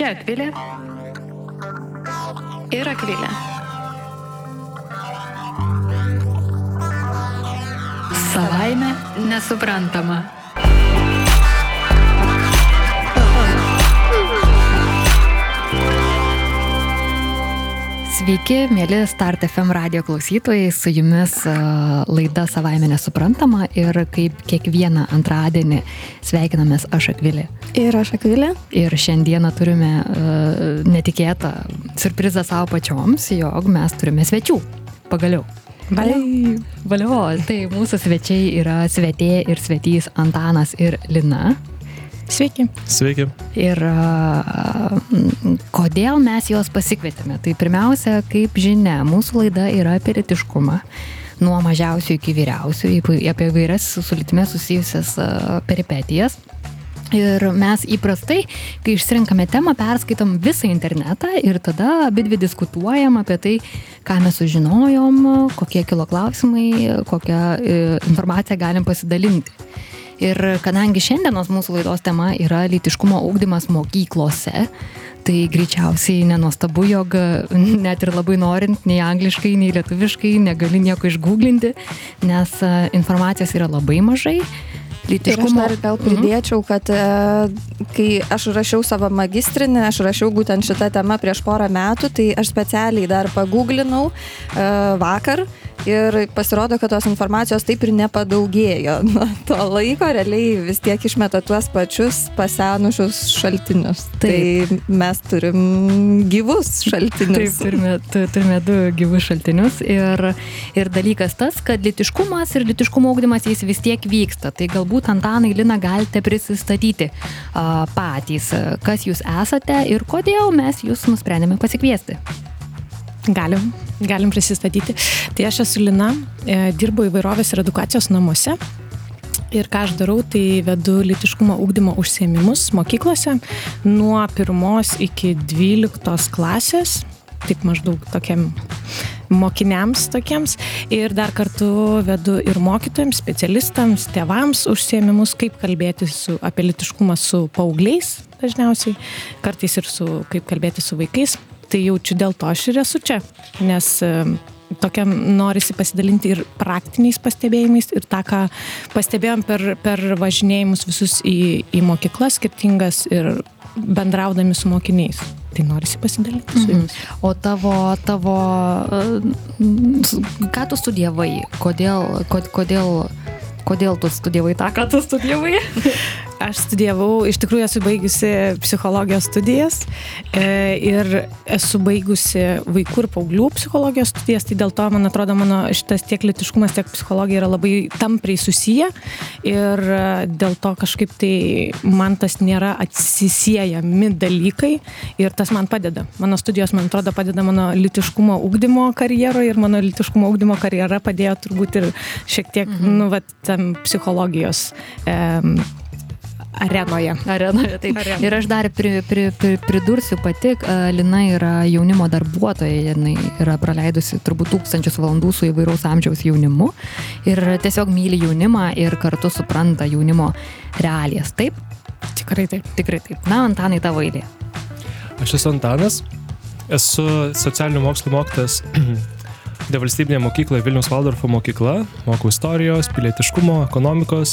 Čia Akvilė ir Akvilė. Savaime nesuprantama. Sveiki, mėly Start FM radio klausytojai, su jumis uh, laida Savaime nesuprantama ir kaip kiekvieną antradienį sveikinamės aš Akvilė. Ir aš Akvilė. Ir šiandieną turime uh, netikėtą surprizą savo pačioms, jog mes turime svečių. Pagaliau. Valio. Valio. Tai mūsų svečiai yra svetė ir svetys Antanas ir Lina. Sveiki. Sveiki. Ir kodėl mes juos pasikvietėme? Tai pirmiausia, kaip žinia, mūsų laida yra apie litiškumą. Nuo mažiausių iki vyriausių, apie vairias su litime susijusias peripetijas. Ir mes įprastai, kai išsirinkame temą, perskaitom visą internetą ir tada abi dvi diskutuojam apie tai, ką mes sužinojom, kokie kilo klausimai, kokią e, informaciją galim pasidalinti. Ir kadangi šiandienos mūsų laidos tema yra lytiškumo ūkdymas mokyklose, tai greičiausiai nenuostabu, jog net ir labai norint, nei angliškai, nei lietuviškai negali nieko išgooglinti, nes e, informacijos yra labai mažai. Lytiškumo. Ir aš dar gal mhm. pridėčiau, kad e, kai aš rašiau savo magistrinį, aš rašiau būtent šitą temą prieš porą metų, tai aš specialiai dar paguglinau e, vakar ir pasirodo, kad tos informacijos taip ir nepadaugėjo. Nuo to laiko realiai vis tiek išmeta tuos pačius pasenusius šaltinius. Taip. Tai mes turim gyvus šaltinius. Taip, turime, turime du gyvus šaltinius. Ir, ir dalykas tas, kad litiškumas ir litiškumo augdymas jis vis tiek vyksta. Tai galbūt Antanai Lina galite prisistatyti uh, patys, kas jūs esate ir kodėl mes jūs nusprendėme pasikviesti. Galim, galim prisistatyti. Tai aš esu Lina, e, dirbu įvairovės ir edukacijos namuose. Ir ką aš darau, tai vedu litiškumo ūkdymo užsiemimus mokyklose nuo pirmos iki dvyliktos klasės, taip maždaug tokiam mokiniams tokiems. Ir dar kartu vedu ir mokytojams, specialistams, tėvams užsiemimus, kaip kalbėti su, apie litiškumą su paaugliais dažniausiai, kartais ir su, kaip kalbėti su vaikais tai jaučiu dėl to aš ir esu čia, nes tokiam norisi pasidalinti ir praktiniais pastebėjimais ir tą, ką pastebėjom per, per važinėjimus visus į, į mokyklas skirtingas ir bendraudami su mokiniais. Tai norisi pasidalinti su mhm. jumis. Mhm. O tavo, tavo, ką tu studijavai, kodėl, kodėl, kodėl tu studijavai tą, ką tu studijavai? Aš studijavau, iš tikrųjų esu baigusi psichologijos studijas e, ir esu baigusi vaikų ir paauglių psichologijos studijas, tai dėl to, man atrodo, mano šitas tiek litiškumas, tiek psichologija yra labai tampriai susiję ir e, dėl to kažkaip tai man tas nėra atsisiejami dalykai ir tas man padeda. Mano studijos, man atrodo, padeda mano litiškumo ūkdymo karjeroje ir mano litiškumo ūkdymo karjera padėjo turbūt ir šiek tiek, mhm. nu, va, tam psichologijos. E, arenoje. Arenoje, taip. Arenoje. Ir aš dar pri, pri, pri, pridursiu pati, Lina yra jaunimo darbuotoja, jinai yra praleidusi turbūt tūkstančius valandų su įvairaus amžiaus jaunimu ir tiesiog myli jaunimą ir kartu supranta jaunimo realijas. Taip? Tikrai taip. Tikrai taip. Na, Antanai, tavo eilė. Aš esu Antanas, esu socialinių mokslų mokytas Devalstybinėje mokykloje Vilnius Valdorfo mokykla, mokau istorijos, pilietiškumo, ekonomikos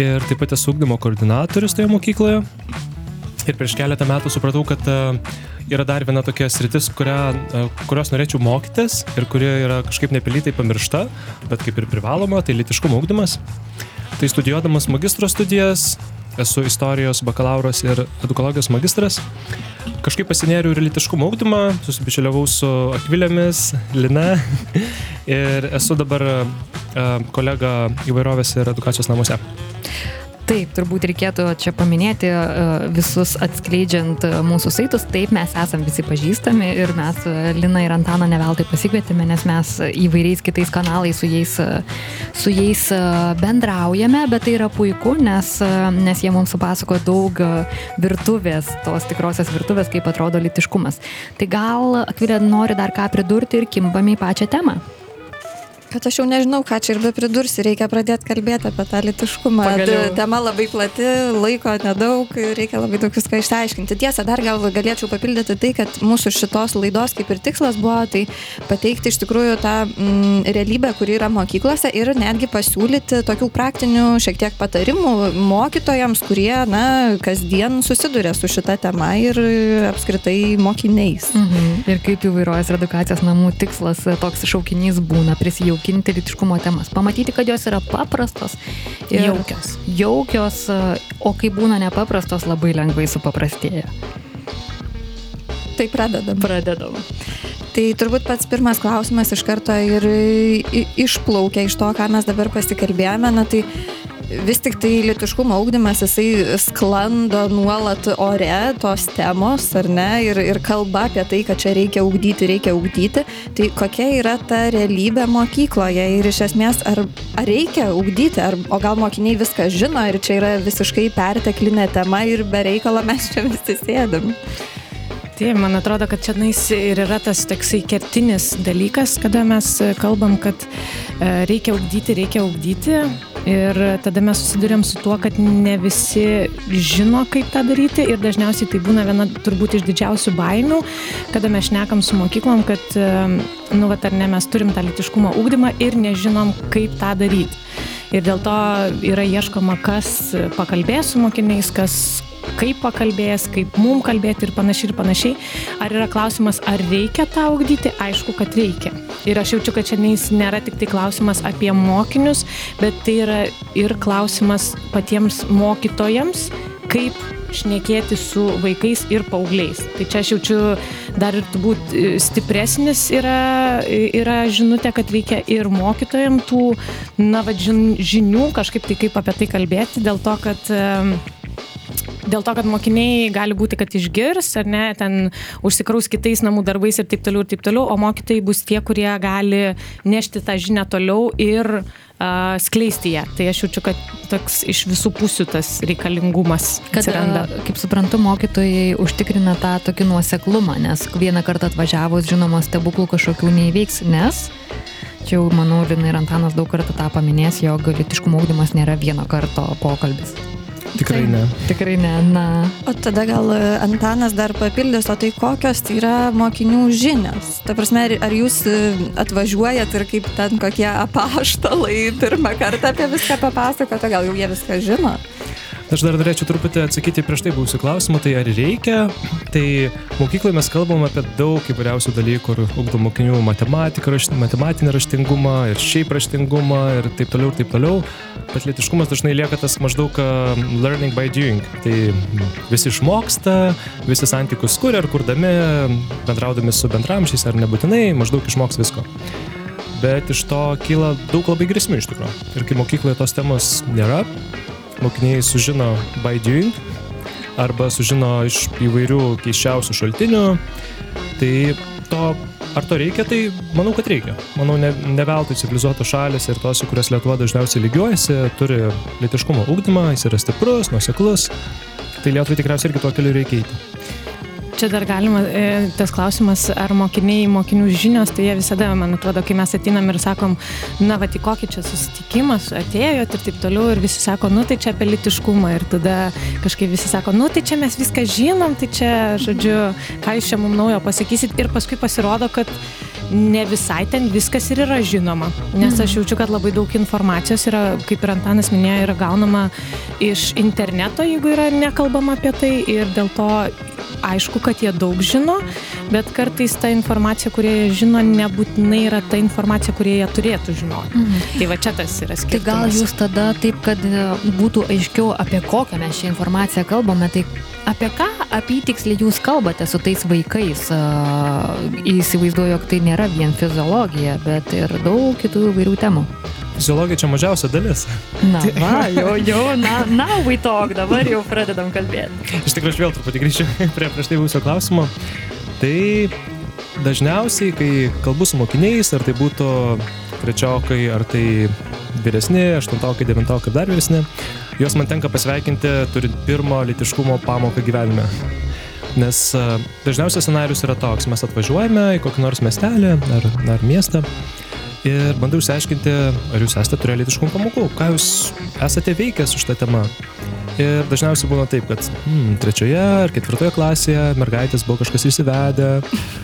ir taip pat esu ugdymo koordinatorius toje mokykloje. Ir prieš keletą metų supratau, kad e, yra dar viena tokia sritis, kurią, e, kurios norėčiau mokytis ir kuri yra kažkaip nepelytai pamiršta, bet kaip ir privaloma, tai litiškumo ugdymas. Tai studijuodamas magistro studijas, esu istorijos bakalauras ir edukologijos magistras. Kažkaip pasinėriau ir litiškumo ugdymą, susibičiuliavau su Akvilėmis, Lina ir esu dabar e, kolega įvairovės ir edukacijos namuose. Taip, turbūt reikėtų čia paminėti e, visus atskleidžiant e, mūsų saitus. Taip, mes esame visi pažįstami ir mes e, Lina ir Antaną neveltui pasikvietėme, nes mes įvairiais kitais kanalais su jais, su jais bendraujame, bet tai yra puiku, nes, nes jie mums supasako daug virtuvės, tos tikrosios virtuvės, kaip atrodo litiškumas. Tai gal, Akvilė, nori dar ką pridurti ir kimbame į pačią temą? Kad aš jau nežinau, ką čia ir be pridursi, reikia pradėti kalbėti apie tą litiškumą. Pagaliau. Tema labai plati, laiko nedaug, reikia labai daug viską išsiaiškinti. Tiesa, dar gal galėčiau papildyti tai, kad mūsų šitos laidos kaip ir tikslas buvo tai pateikti iš tikrųjų tą mm, realybę, kuri yra mokyklose ir netgi pasiūlyti tokių praktinių šiek tiek patarimų mokytojams, kurie, na, kasdien susiduria su šita tema ir apskritai mokiniais. Mhm. Ir kaip įvairovės ir edukacijos namų tikslas toks šaukinys būna prisijaukinti litiškumo temas. Pamatyti, kad jos yra paprastos ir Jaukios. Jaukios, o kai būna nepaprastos, labai lengvai supaprastėja. Tai pradedam. Pradedam. Tai turbūt pats pirmas klausimas iš karto ir išplaukia iš to, ką mes dabar pasikalbėjome. Na tai vis tik tai litiškumo augdymas, jisai sklando nuolat ore tos temos, ar ne? Ir, ir kalba apie tai, kad čia reikia ugdyti, reikia ugdyti. Tai kokia yra ta realybė mokykloje ir iš esmės, ar, ar reikia ugdyti, ar, o gal mokiniai viską žino ir čia yra visiškai perteklinė tema ir be reikalo mes čia visi sėdam. Taip, man atrodo, kad čia nais ir yra tas toksai kertinis dalykas, kada mes kalbam, kad e, reikia augdyti, reikia augdyti. Ir tada mes susidurėm su tuo, kad ne visi žino, kaip tą daryti. Ir dažniausiai tai būna viena turbūt iš didžiausių baimių, kada mes šnekam su mokyklom, kad, e, nu, va, ar ne, mes turim tą litiškumo ūkdymą ir nežinom, kaip tą daryti. Ir dėl to yra ieškoma, kas pakalbės su mokiniais, kas kaip pakalbės, kaip mum kalbėti ir panašiai ir panašiai. Ar yra klausimas, ar reikia tą augdyti? Aišku, kad reikia. Ir aš jaučiu, kad šiandien nėra tik tai klausimas apie mokinius, bet tai yra ir klausimas patiems mokytojams, kaip šnekėti su vaikais ir paaugliais. Tai čia aš jaučiu dar ir turbūt e, stipresnis yra, yra žinutė, kad reikia ir mokytojams tų, na, va, žin- žinių kažkaip tai kaip apie tai kalbėti, dėl to, kad em, Dėl to, kad mokiniai gali būti, kad išgirs, ar ne, ten užsikraus kitais namų darbais ir taip toliau, ir taip toliau, o mokytojai bus tie, kurie gali nešti tą žinią toliau ir uh, skleisti ją. Tai aš jaučiu, kad toks iš visų pusių tas reikalingumas Kad, atsiranda. kaip suprantu, mokytojai užtikrina tą tokį nuoseklumą, nes vieną kartą atvažiavus, žinoma, stebuklų kažkokių neįveiks, nes čia jau, manau, Lina ir Antanas daug kartų tą paminės, jog litiškumo ūkdymas nėra vieno karto pokalbis. Tikrai ne. Tikrai ne, na. O tada gal e, Antanas dar papildys, o tai kokios tai yra mokinių žinios? Ta prasme, ar- jūs e, atvažiuojat ir kaip ten kokie apaštalai pirmą kartą apie viską papasakota, gal jau jie viską žino? Aš dar norėčiau truputį atsakyti prieš tai buvusių klausimų, tai ar reikia? Tai mokykloje mes kalbam apie daug įvairiausių dalykų, kur ugdo mokinių matematiką, rašt, matematinį raštingumą ir šiaip raštingumą ir taip toliau ir taip toliau. Bet lietiškumas dažnai lieka tas maždaug um, learning by doing. Tai visi išmoksta, visi santykius kuria ar kurdami, bendraudami su bendramžiais ar nebūtinai, maždaug išmoks visko. Bet iš to kyla daug labai grėsmių iš tikrųjų. Ir kai mokykloje tos temos nėra, mokiniai sužino by doing arba sužino iš įvairių keiščiausių šaltinių. Tai to, ar to reikia, tai manau, kad reikia. Manau, ne, ne veltui civilizuotos šalis ir tos, į kurias Lietuva dažniausiai lygiuojasi, turi litiškumo ūkdymą, jis yra stiprus, nuseklus. Tai Lietuvai tikriausiai irgi tuo keliu reikia eiti. Čia dar galima, e, tas klausimas, ar mokiniai, mokinių žinios, tai jie visada, man atrodo, kai mes atinam ir sakom, na, va, į kokį čia susitikimą atėjot ir taip toliau, ir visi sako, nu, tai čia apie litiškumą, ir tada kažkaip visi sako, nu, tai čia mes viską žinom, tai čia, žodžiu, ką jūs čia mums naujo pasakysit, ir paskui pasirodo, kad ne visai ten viskas ir yra žinoma. Nes aš jaučiu, kad labai daug informacijos yra, kaip ir Antanas minėjo, yra gaunama iš interneto, jeigu yra nekalbama apie tai. Ir dėl to aišku, kad jie daug žino, bet kartais ta informacija, kurie jie žino, nebūtinai yra ta informacija, kurie jie turėtų žinoti. Mhm. Tai va čia tas yra Tai skirtumas. gal jūs tada taip, kad e, būtų aiškiau, apie kokią mes šią informaciją kalbame, tai apie ką apytiksliai jūs kalbate su tais vaikais? E, Įsivaizduoju, jog tai nėra vien fiziologija, bet ir daug kitų įvairių temų. Fiziologija čia mažiausia dalis. Na, va, jau, jau, na, now we talk, dabar jau pradedam kalbėti. Iš tikrųjų, aš vėl truputį grįšiu prie prieš tai buvusio klausimo. Tai dažniausiai, kai kalbu su mokiniais, ar tai būtų trečiokai, ar tai vyresni, aštuntokai, devintokai dar vyresni, juos man tenka pasveikinti turint pirmo litiškumo pamoką gyvenime. Nes a, dažniausias scenarius yra toks, mes atvažiuojame į kokį nors miestelį ar, ar miestą ir bandau išsiaiškinti, ar jūs esate turėję lytiškumų pamokų, ką jūs esate veikę su šitą temą. Ir dažniausiai būna taip, kad hmm, trečioje ar ketvirtoje klasėje mergaitės buvo kažkas įsivedę,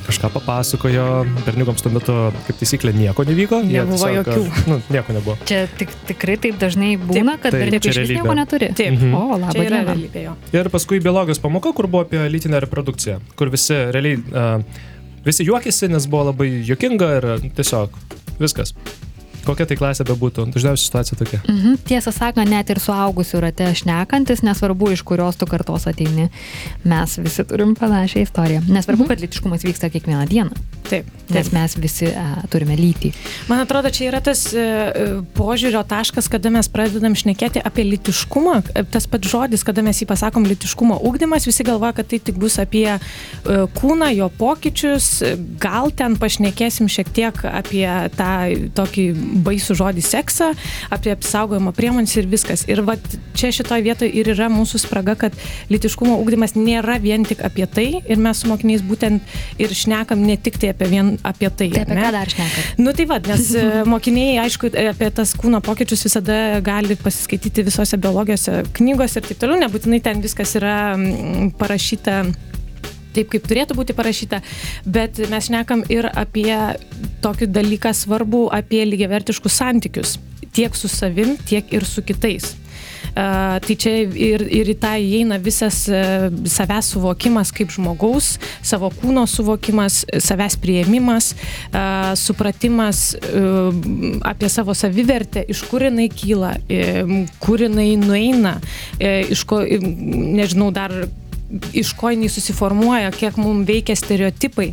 kažką papasakojo, berniukams tuo metu, kaip taisyklė, nieko nevyko. Nebuvo tiesiog, jokių. Nu, nieko nebuvo. Čia tik, tikrai taip dažnai būna, kad berniukai iš nieko neturi. Taip, mhm. o labai yra realybė jo. Ir paskui biologijos pamoka, kur buvo apie lytinę reprodukciją, kur visi realiai, uh, visi juokėsi, nes buvo labai juokinga ir tiesiog viskas kokia tai klasė bebūtų, dažniausiai situacija tokia. Mhm. Tiesą sakant, net ir suaugusių rate šnekantis, nesvarbu, iš kurios tu kartos ateini, mes visi turim panašią istoriją. Nesvarbu, mhm. kad litiškumas vyksta kiekvieną dieną. Taip. Nes mes visi uh, turime lytį. Man atrodo, čia yra tas uh, požiūrio taškas, kada mes pradedam šnekėti apie litiškumą. Tas pats žodis, kada mes jį pasakom litiškumo ūkdymas, visi galvoja, kad tai tik bus apie uh, kūną, jo pokyčius. Gal ten pašnekėsim šiek tiek apie tą tokį baisų žodį seksą, apie apsaugojimo priemonės ir viskas. Ir va čia šitoje vietoje ir yra mūsų spraga, kad litiškumo ūkdymas nėra vien tik apie tai ir mes su mokiniais būtent ir šnekam ne tik tai apie, vien, apie tai. Tai apie ką dar šnekam? Nu tai vad, nes e, mokiniai, aišku, apie tas kūno pokyčius visada gali pasiskaityti visose biologijose knygose ir taip toliau, nebūtinai ten viskas yra parašyta taip, kaip turėtų būti parašyta, bet mes šnekam ir apie tokį dalyką svarbų, apie lygiavertiškus santykius, tiek su savim, tiek ir su kitais. Uh, tai čia ir, ir į tą įeina visas uh, savęs suvokimas kaip žmogaus, savo kūno suvokimas, savęs prieimimas, uh, supratimas apie savo savivertę, iš kur jinai kyla, kur jinai nueina, iš ko, nežinau, dar iš ko jinai susiformuoja, kiek mums veikia stereotipai,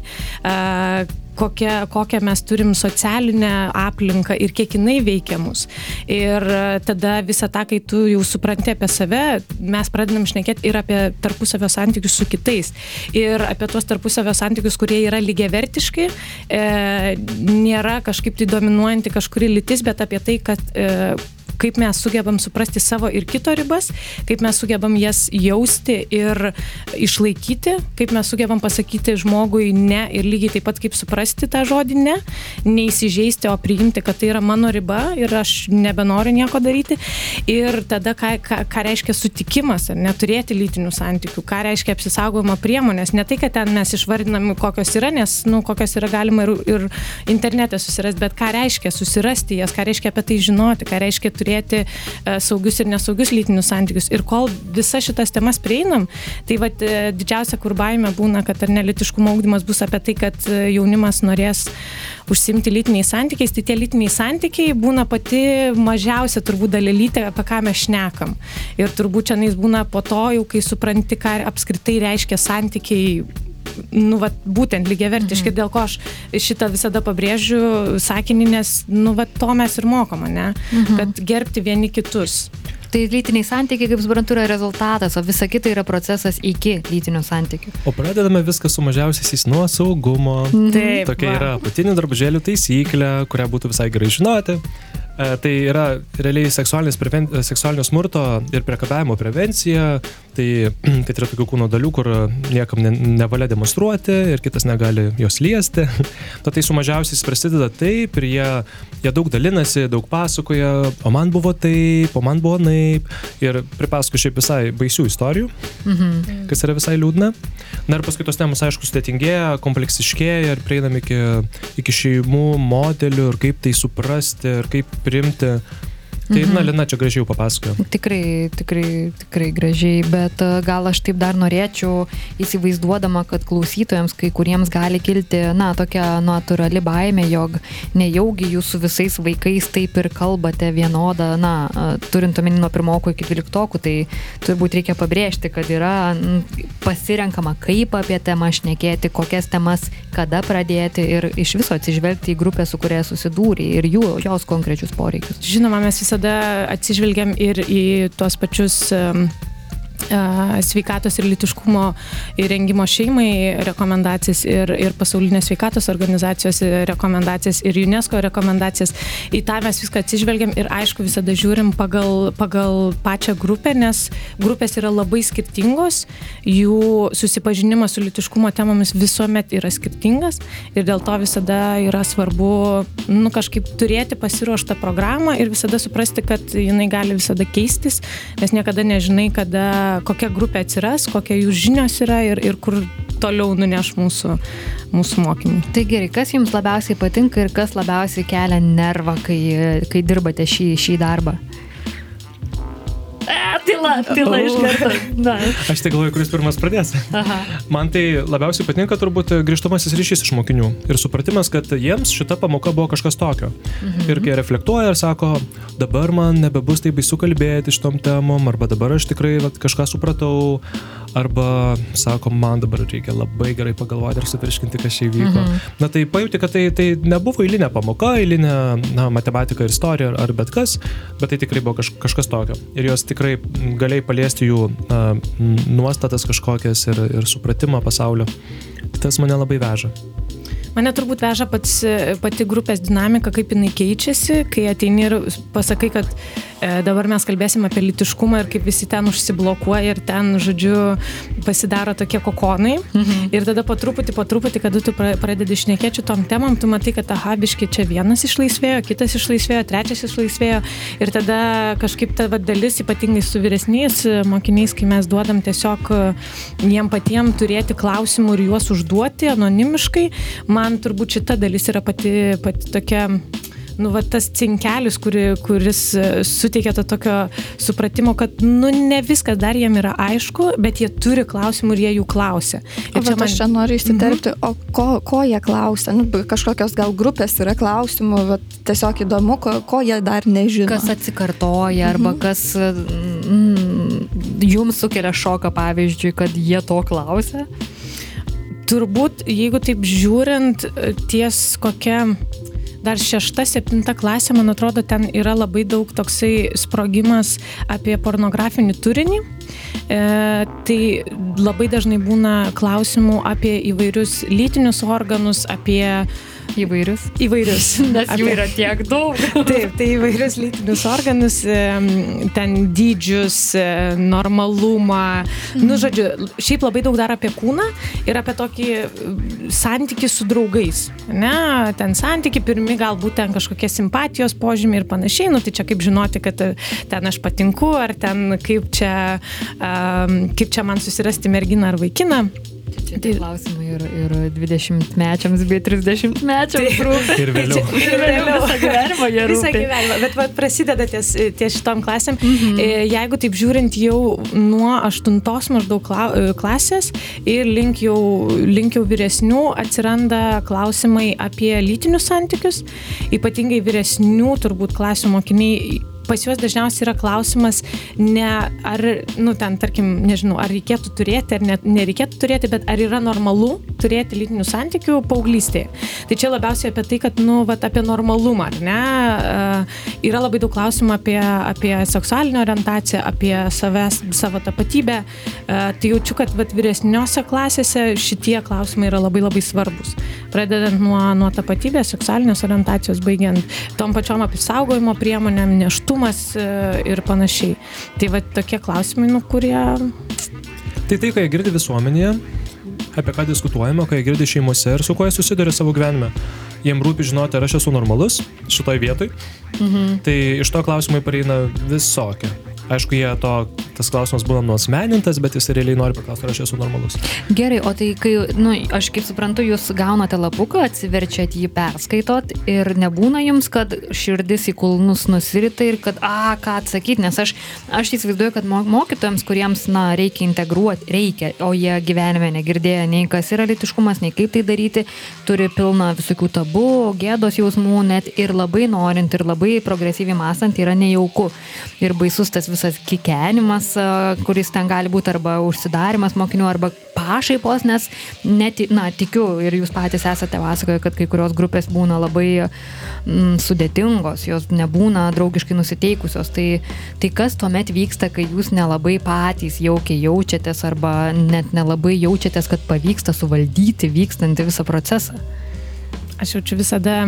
kokią, kokią mes turim socialinę aplinką ir kiek jinai veikia mus. Ir tada visą tą, kai tu jau supranti apie save, mes pradedam šnekėti ir apie tarpusavio santykius su kitais. Ir apie tuos tarpusavio santykius, kurie yra lygiavertiški, e, nėra kažkaip tai dominuojanti kažkuri lytis, bet apie tai, kad e, kaip mes sugebam suprasti savo ir kito ribas, kaip mes sugebam jas jausti ir išlaikyti, kaip mes sugebam pasakyti žmogui ne ir lygiai taip pat kaip suprasti tą žodį ne, neįsižeisti, o priimti, kad tai yra mano riba ir aš nebenoriu nieko daryti. Ir tada, ką, ką, ką reiškia sutikimas, ar neturėti lytinių santykių, ką reiškia apsisaugojimo priemonės. Ne tai, kad ten mes išvardinam, kokios yra, nes, nu, kokios yra galima ir, ir internete susirasti, bet ką reiškia susirasti jas, ką reiškia apie tai žinoti, ką reiškia turėti turėti e, saugius ir nesaugius lytinius santykius. Ir kol visas šitas temas prieinam, tai va e, didžiausia kur baime būna, kad ar nelitiškumo augdymas bus apie tai, kad e, jaunimas norės užsimti lytiniais santykiais, tai tie lytiniai santykiai būna pati mažiausia turbūt dalelytė, apie ką mes šnekam. Ir turbūt čia nais būna po to, jau kai supranti, ką apskritai reiškia santykiai nu, va, būtent lygiavertiški, mhm. dėl ko aš šitą visada pabrėžiu sakinį, nes, nu, va, to mes ir mokom, ne? Mhm. Kad gerbti vieni kitus. Tai lytiniai santykiai, kaip suprantu, yra rezultatas, o visa kita yra procesas iki lytinių santykių. O pradedame viską su mažiausiais nuo saugumo. Taip. Tokia va. yra apatinių drabužėlių taisyklė, kurią būtų visai gerai žinoti. E, tai yra realiai seksualinio smurto ir priekabiavimo prevencija, tai kad yra tokių kūno dalių, kur niekam ne, nevalia demonstruoti ir kitas negali jos liesti. Tad tai su mažiausiais prasideda taip ir jie, jie daug dalinasi, daug pasakoja, o man buvo taip, o man buvo naip ir pripasako šiaip visai baisių istorijų, mhm. kas yra visai liūdna. Na ir paskui tos temos, aišku, sudėtingėja, kompleksiškėja ir prieinam iki, iki šeimų modelių ir kaip tai suprasti ir kaip priimti Tai, mhm. na, Lina čia gražiai papasakojo. Tikrai, tikrai, tikrai gražiai, bet e, gal aš taip dar norėčiau, įsivaizduodama, kad klausytojams kai kuriems gali kilti, na, tokia natūrali baime, jog nejaugi jūs su visais vaikais taip ir kalbate vienodą, na, e, turint omeny nuo pirmokų iki dvyliktokų, tai turbūt reikia pabrėžti, kad yra pasirenkama, kaip apie temą šnekėti, kokias temas, kada pradėti ir iš viso atsižvelgti į grupę, su kuria susidūrė ir jų, jos konkrečius poreikius. Žinoma, mes visą visada atsižvelgiam ir į tuos pačius sveikatos ir litiškumo įrengimo šeimai rekomendacijas ir, ir pasaulinės sveikatos organizacijos rekomendacijas ir UNESCO rekomendacijas. Į tą mes viską atsižvelgiam ir aišku visada žiūrim pagal, pagal pačią grupę, nes grupės yra labai skirtingos, jų susipažinimas su litiškumo temomis visuomet yra skirtingas ir dėl to visada yra svarbu nu, kažkaip turėti pasiruoštą programą ir visada suprasti, kad jinai gali visada keistis, nes niekada nežinai, kada kokia grupė atsiras, kokia jų žinios yra ir, ir kur toliau nuneš mūsų, mūsų mokymai. Tai gerai, kas jums labiausiai patinka ir kas labiausiai kelia nervą, kai, kai dirbate šį, šį darbą? Tyla, tyla iš karto. Na. Aš tai galvoju, kuris pirmas pradės. Aha. Man tai labiausiai patinka turbūt grįžtamasis ryšys iš mokinių ir supratimas, kad jiems šita pamoka buvo kažkas tokio. Mhm. Ir kai reflektuoja ir sako, dabar man nebebus taip baisu kalbėti šitom temom, arba dabar aš tikrai vat, kažką supratau, arba sako, man dabar reikia labai gerai pagalvoti ir suvirškinti, kas čia įvyko. Mhm. Na tai pajuti, kad tai, tai nebuvo eilinė pamoka, eilinė na, matematika ir istorija ar, ar bet kas, bet tai tikrai buvo kaž, kažkas tokio. Ir jos tikrai galėjai paliesti jų na, nuostatas kažkokias ir, ir supratimą pasaulio. Tas mane labai veža. Mane turbūt veža pats, pati grupės dinamika, kaip jinai keičiasi, kai ateini ir pasakai, kad e, dabar mes kalbėsim apie litiškumą ir kaip visi ten užsiblokuoja ir ten, žodžiu, pasidaro tokie kokonai. Mhm. Ir tada po truputį, po truputį, kada tu pradedi išnekėti tom temam, tu matai, kad aha, biški čia vienas išlaisvėjo, kitas išlaisvėjo, trečias išlaisvėjo. Ir tada kažkaip ta va, dalis, ypatingai su vyresniais mokiniais, kai mes duodam tiesiog jiem patiem turėti klausimų ir juos užduoti anonimiškai, man man turbūt šita dalis yra pati, pati tokia nu, va, tas cinkelis, kuri, kuris e, suteikia to tokio supratimo, kad, nu, ne viskas dar jiem yra aišku, bet jie turi klausimų ir jie jų klausia. Ir čia man... aš čia noriu įsiterpti, mm -hmm. o ko, ko jie klausia? Nu, kažkokios gal grupės yra klausimų, bet tiesiog įdomu, ko, ko jie dar nežino. Kas atsikartoja, arba mm -hmm. kas mm, jums sukelia šoką, pavyzdžiui, kad jie to klausia? Turbūt, jeigu taip žiūrint ties kokia dar šešta, septinta klasė, man atrodo, ten yra labai daug toksai sprogimas apie pornografinį turinį. E, tai labai dažnai būna klausimų apie įvairius lytinius organus, apie Įvairius. Įvairius. Nes jų yra tiek daug. Taip, tai įvairius lytinius organus, ten dydžius, e, normalumą. Mhm. Nu, žodžiu, šiaip labai daug dar apie kūną ir apie tokį santyki su draugais. Ne, ten santyki, pirmi galbūt ten kažkokie simpatijos požymiai ir panašiai. Nu, tai čia kaip žinoti, kad ten aš patinku, ar ten kaip čia, kaip čia man susirasti merginą ar vaikiną. Čia tai klausimai ir, ir 20 mečiams, bei 30 mečiams rūpi. Ir vėliau. ir vėliau visą gyvenimą jie rūpi. Visą gyvenimą, bet va, prasideda ties, ties šitom klasėm. Mhm. E, jeigu taip žiūrint jau nuo 8 maždaug e, klasės ir link jau, link jau vyresnių atsiranda klausimai apie lytinius santykius, ypatingai vyresnių turbūt klasių mokiniai pas juos dažniausiai yra klausimas ne ar, nu, ten, tarkim, nežinau, ar reikėtų turėti, ar ne, nereikėtų turėti, bet ar yra normalu turėti lytinių santykių paauglystėje. Tai čia labiausiai apie tai, kad, nu, vat, apie normalumą, ar ne? Yra labai daug klausimų apie, apie seksualinę orientaciją, apie savęs, savo tapatybę. Tai jaučiu, kad vat, vyresniose klasėse šitie klausimai yra labai labai svarbus. Pradedant nuo, nuo tapatybės, seksualinės orientacijos, baigiant tom pačiom apsaugojimo priemonėm, neštų privatumas e, ir panašiai. Tai va tokie klausimai, nu, kurie... Tai tai, ką jie girdi visuomenėje, apie ką diskutuojama, jie girdi šeimose ir su kuo jie susiduria savo gyvenime. Jiem rūpi žinoti, ar aš esu normalus šitoj vietoj. Mhm. Tai iš to klausimai pareina visokie. Aišku, jie to tas klausimas būna nuosmenintas, bet jis realiai nori paklausti, ar aš esu normalus. Gerai, o tai kai, nu, aš kaip suprantu, jūs gaunate lapuką, atsiverčiat jį, perskaitot ir nebūna jums, kad širdis į kulnus nusirita ir kad, a, ką atsakyti, nes aš, aš įsivaizduoju, kad mokytojams, kuriems, na, reikia integruoti, reikia, o jie gyvenime negirdėjo nei kas yra litiškumas, nei kaip tai daryti, turi pilną visokių tabų, gėdos jausmų, net ir labai norint, ir labai progresyviai mąstant yra nejauku. Ir baisus tas visas kikenimas, kuris ten gali būti arba užsidarimas mokinių, arba pašaipos, nes net, na, tikiu ir jūs patys esate pasakoję, kad kai kurios grupės būna labai mm, sudėtingos, jos nebūna draugiškai nusiteikusios. Tai, tai kas tuomet vyksta, kai jūs nelabai patys jaukiai jaučiatės arba net nelabai jaučiatės, kad pavyksta suvaldyti vykstantį visą procesą? Aš jaučiu visada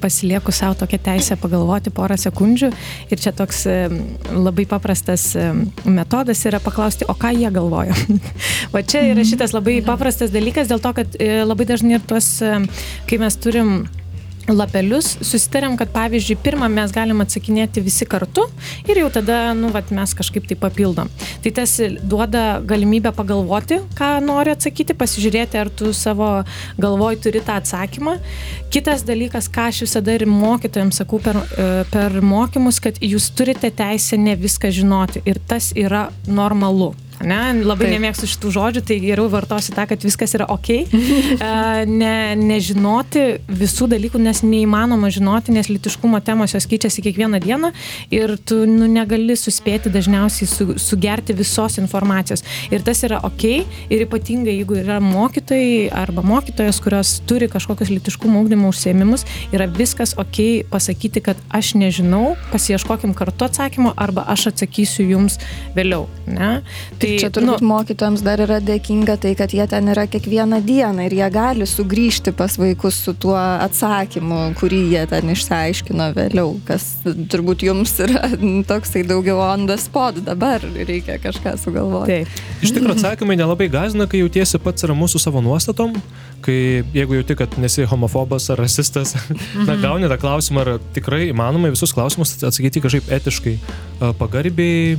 pasilieku savo tokią teisę pagalvoti porą sekundžių. Ir čia toks labai paprastas metodas yra paklausti, o ką jie galvoja. o čia yra šitas labai paprastas dalykas dėl to, kad e, labai dažnai ir tuos, kai mes turim lapelius, susitarėm, kad pavyzdžiui, pirmą mes galim atsakinėti visi kartu ir jau tada, nu, vat, mes kažkaip tai papildom. Tai tas duoda galimybę pagalvoti, ką nori atsakyti, pasižiūrėti, ar tu savo galvoj turi tą atsakymą. Kitas dalykas, ką aš visada ir mokytojams sakau per, e, per mokymus, kad jūs turite teisę ne viską žinoti ir tas yra normalu. Ne? Labai Taip. nemėgstu šitų žodžių, tai geriau vartosiu tą, kad viskas yra ok. ne, nežinoti visų dalykų, nes neįmanoma žinoti, nes litiškumo temos jos keičiasi kiekvieną dieną ir tu nu, negali suspėti dažniausiai su, sugerti visos informacijos. Ir tas yra ok. Ir ypatingai, jeigu yra mokytojai arba mokytojas, kurios turi kažkokius litiškumo ūkdymo užsiemimus, yra viskas ok pasakyti, kad aš nežinau, pasieškokim kartu atsakymo arba aš atsakysiu jums vėliau. Ne? Tai Tai čia turbūt nu, mokytojams dar yra dėkinga tai, kad jie ten yra kiekvieną dieną ir jie gali sugrįžti pas vaikus su tuo atsakymu, kurį jie ten išsiaiškino vėliau, kas turbūt jums yra toksai daugiau on the spot, dabar reikia kažką sugalvoti. Taip. Iš tikrųjų atsakymai nelabai gazina, kai jautiesi pats ramus su savo nuostatom, kai jeigu jauti, kad nesi homofobas ar rasistas, na, mhm. gauni tą klausimą, ar tikrai įmanoma visus klausimus atsakyti kažkaip etiškai, pagarbiai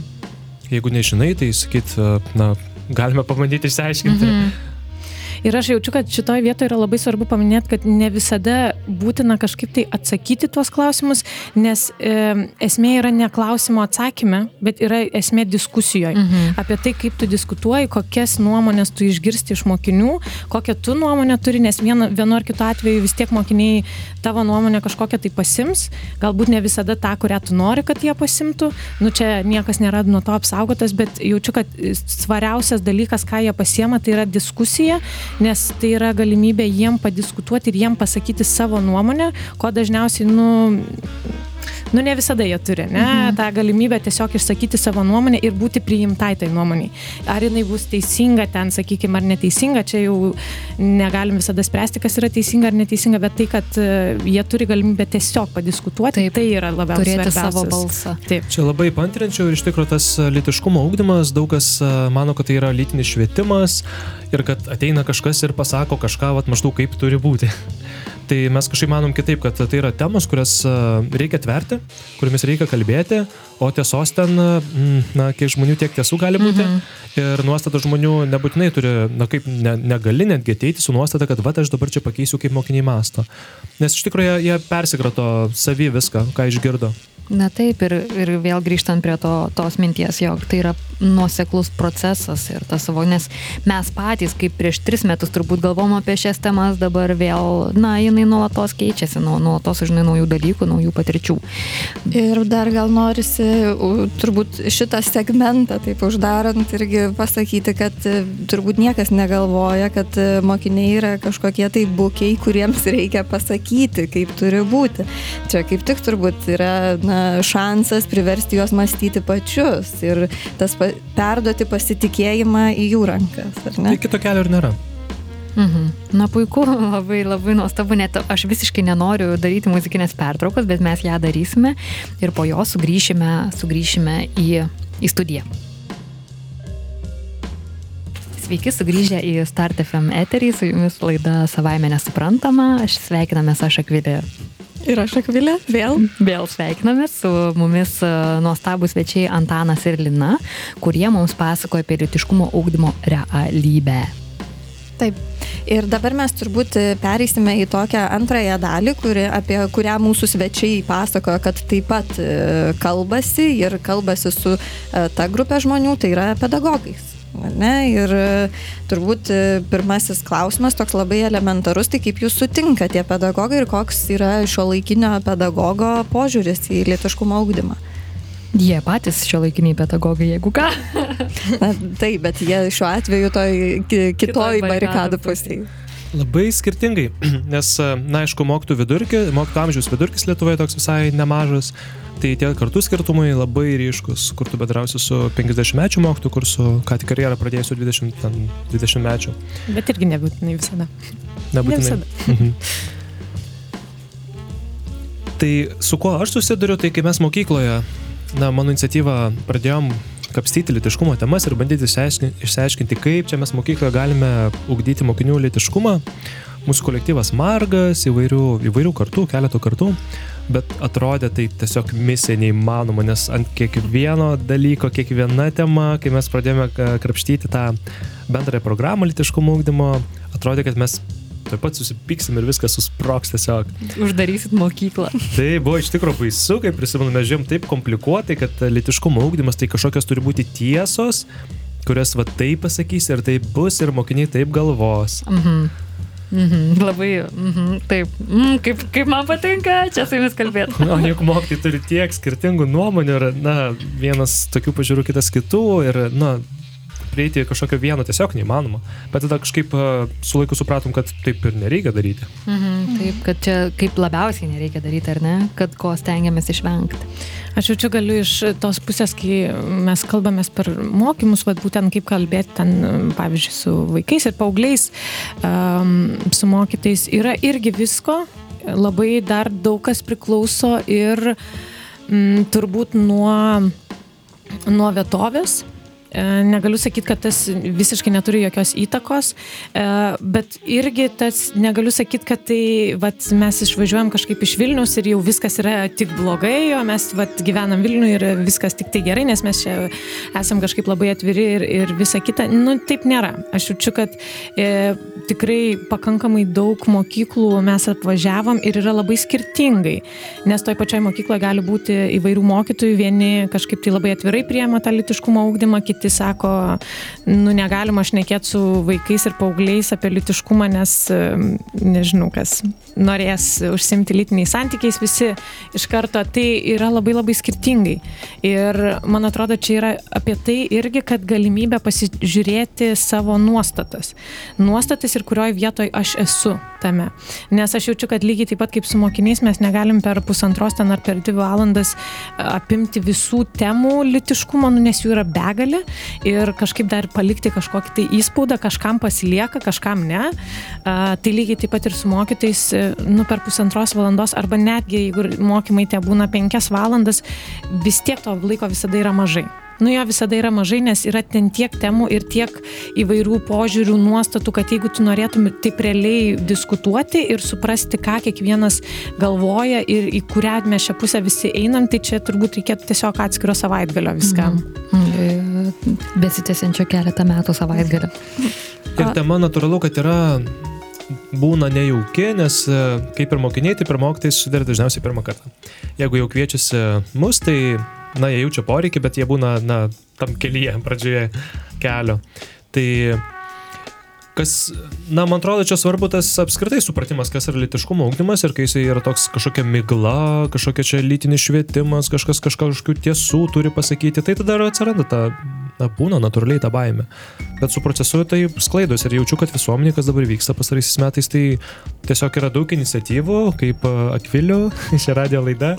jeigu nežinai, tai sakyt, na, galime pabandyti išsiaiškinti. Mm -hmm. Ir aš jaučiu, kad šitoje vietoje yra labai svarbu paminėti, kad ne visada būtina kažkaip tai atsakyti tuos klausimus, nes e, esmė yra ne klausimo atsakyme, bet yra esmė diskusijoje. Mhm. Apie tai, kaip tu diskutuoji, kokias nuomonės tu išgirsti iš mokinių, kokią tu nuomonę turi, nes vienu, vienu ar kitu atveju vis tiek mokiniai tavo nuomonę kažkokią tai pasims, galbūt ne visada tą, kurią tu nori, kad jie pasimtų. Nu čia niekas nėra nuo to apsaugotas, bet jaučiu, kad svariausias dalykas, ką jie pasiema, tai yra diskusija nes tai yra galimybė jiem padiskutuoti ir jiem pasakyti savo nuomonę, ko dažniausiai, nu, nu ne visada jie turi, ne, mhm. tą galimybę tiesiog išsakyti savo nuomonę ir būti priimtai tai nuomoniai. Ar jinai bus teisinga ten, sakykime, ar neteisinga, čia jau negalim visada spręsti, kas yra teisinga ar neteisinga, bet tai, kad e, jie turi galimybę tiesiog padiskutuoti, Taip, tai yra labiausiai turėti savo balsą. Taip. Čia labai pantrinčiau ir iš tikrųjų tas e, litiškumo ūkdymas, daug kas e, mano, kad tai yra lytinis švietimas ir kad ateina kažkas ir pasako kažką, vat, maždaug kaip turi būti tai mes kažkaip manom kitaip, kad tai yra temos, kurias e, reikia tverti, kuriamis reikia kalbėti, o tiesos ten, mm, na, kiek žmonių tiek tiesų gali būti. Mhm. Ir nuostata žmonių nebūtinai turi, na, kaip ne, negali netgi ateiti su nuostata, kad va, aš dabar čia pakeisiu, kaip mokiniai masto. Nes iš tikrųjų jie, jie persikrato savį viską, ką išgirdo. Na taip, ir, ir vėl grįžtant prie to, tos minties, jog tai yra nuoseklus procesas ir tas savo, nes mes patys, kaip prieš tris metus turbūt galvom apie šias temas, dabar vėl, na, jinai nuolatos keičiasi, nuolatos žinai naujų dalykų, naujų patirčių. Ir dar gal norisi turbūt šitą segmentą taip uždarant irgi pasakyti, kad e, turbūt niekas negalvoja, kad e, mokiniai yra kažkokie tai bukiai, kuriems reikia pasakyti, kaip turi būti. Čia kaip tik turbūt yra, na, šansas priversti juos mąstyti pačius ir tas pa perduoti pasitikėjimą į jų rankas, ar ne? Tai kito kelio ir nėra. Mhm. Na puiku, labai labai nuostabu, net aš visiškai nenoriu daryti muzikinės pertraukos, bet mes ją darysime ir po jo sugrįšime, sugrįšime į, į studiją. Sveiki sugrįžę į Start FM eterį, su jumis laida Savaime nesuprantama, aš sveikinamės aš Akvilė Ir aš Akvilė, vėl. Vėl sveikiname su mumis e, nuostabus svečiai Antanas ir Lina, kurie mums pasakoja apie litiškumo ūkdymo realybę. Taip. Ir dabar mes turbūt pereisime į tokią antrąją dalį, kuri, apie kurią mūsų svečiai pasakojo, kad taip pat e, kalbasi ir kalbasi su e, ta grupė žmonių, tai yra pedagogais. Ne? Ir e, turbūt e, pirmasis klausimas toks labai elementarus, tai kaip jūs sutinka tie pedagogai ir koks yra šio laikinio pedagogo požiūris į lietiškumo augdymą? Jie patys šio laikiniai pedagogai, jeigu ką. Na, taip, bet jie šiuo atveju toj ki- kitoj barikadų pusėje. Labai skirtingai, nes, na, aišku, mokytų vidurkį, mokytų amžiaus vidurkis Lietuvoje toks visai nemažas, tai tie kartų skirtumai labai ryškus, kur tu bendrausi su 50 mečių mokytų, kur su ką tik karjerą pradėjusiu 20, ten, 20 mečių. Bet irgi nebūtinai visada. Nebūtinai. Ne Mhm. Tai su kuo aš susiduriu, tai kai mes mokykloje, na, mano iniciatyvą pradėjom kapstyti litiškumo temas ir bandyti išsiaiškinti, kaip čia mes mokykloje galime ugdyti mokinių litiškumą. Mūsų kolektyvas margas, įvairių, įvairių kartų, keletų kartų, bet atrodė tai tiesiog misija neįmanoma, nes ant kiekvieno dalyko, kiekviena tema, kai mes pradėjome krapštyti tą bendrąją programą litiškumo ugdymo, atrodė, kad mes taip pat susipyksim ir viskas susproks tiesiog. Uždarysit mokyklą. Tai buvo iš tikrųjų baisu, kai prisimenu, mes žiūrėjom taip komplikuotai, kad litiškumo ūkdymas tai kažkokios turi būti tiesos, kurias va taip pasakys ir taip bus ir mokiniai taip galvos. Mhm. Mhm. Labai, mhm. taip, mm, kaip, kaip man patinka čia su jumis kalbėti. O juk mokytojai turi tiek skirtingų nuomonių ir, na, vienas tokių pažiūrų, kitas kitų ir, na, prieiti kažkokio vieno tiesiog neįmanoma. Bet tada kažkaip a, su laiku supratom, kad taip ir nereikia daryti. Mhm. Taip, kad čia kaip labiausiai nereikia daryti, ar ne? Kad ko stengiamės išvengti. Aš jau čia galiu iš tos pusės, kai mes kalbamės per mokymus, vad būtent kaip kalbėti ten, pavyzdžiui, su vaikais ir paaugliais, um, su mokytais, yra irgi visko, labai dar daug kas priklauso ir mm, turbūt nuo, nuo vietovės. E, Negaliu sakyti, kad tas visiškai neturi jokios įtakos, e, bet irgi tas negaliu sakyti, kad tai vat, mes išvažiuojam kažkaip iš Vilnius ir jau viskas yra tik blogai, o mes vat, gyvenam Vilniuje ir viskas tik tai gerai, nes mes čia esam kažkaip labai atviri ir, ir visa kita. Nu, taip nėra. Aš jaučiu, kad e, tikrai pakankamai daug mokyklų mes apvažiavom ir yra labai skirtingai, nes toj pačioj mokykloje gali būti įvairių mokytojų, vieni kažkaip tai labai atvirai priema tą litiškumo augdymą, kiti sako, nu negalima šnekėti su vaikais ir paaugliais apie litiškumą, nes nežinau, kas norės užsimti lytiniais santykiais, visi iš karto, tai yra labai labai skirtingai. Ir man atrodo, čia yra apie tai irgi, kad galimybė pasižiūrėti savo nuostatas. Nuostatas ir kurioje vietoje aš esu tame. Nes aš jaučiu, kad lygiai taip pat kaip su mokiniais mes negalim per pusantros ten ar per dvi valandas apimti visų temų litiškumo, nu, nes jų yra begalė ir kažkaip dar palikti kažkokį tai įspaudą, kažkam pasilieka, kažkam ne. A, tai lygiai taip pat ir su mokytais, e, nu, per pusantros valandos arba netgi jeigu mokymai tie būna penkias valandas, vis tiek to laiko visada yra mažai. Nu jo visada yra mažai, nes yra ten tiek temų ir tiek įvairių požiūrių, nuostatų, kad jeigu tu norėtum taip realiai diskutuoti ir suprasti, ką kiekvienas galvoja ir į kurią mes šią pusę visi einam, tai čia turbūt reikėtų tiesiog atskiro savaitgalio viskam. Mhm. Besitęsiančio keletą metų savaitgalį. Ir tema natūralu, kad yra būna nejauki, nes e, kaip ir mokiniai, taip ir mokytojai susiduria dažniausiai pirmą kartą. Jeigu jau kviečiasi mus, tai, na, jie jaučia poreikį, bet jie būna, na, tam kelyje, pradžioje kelio. Tai kas, na, man atrodo, čia svarbu tas apskritai supratimas, kas yra litiškumo ugdymas ir kai jisai yra toks kažkokia migla, kažkokia čia lytinis švietimas, kažkas kažkokių tiesų turi pasakyti, tai tada ir atsiranda ta, na, būna natūraliai ta baime. Bet su procesu tai sklaidos ir jaučiu, kad visuomenė, kas dabar vyksta pasaraisiais metais, tai tiesiog yra daug iniciatyvų, kaip a, Akvilių, šią radijo laidą,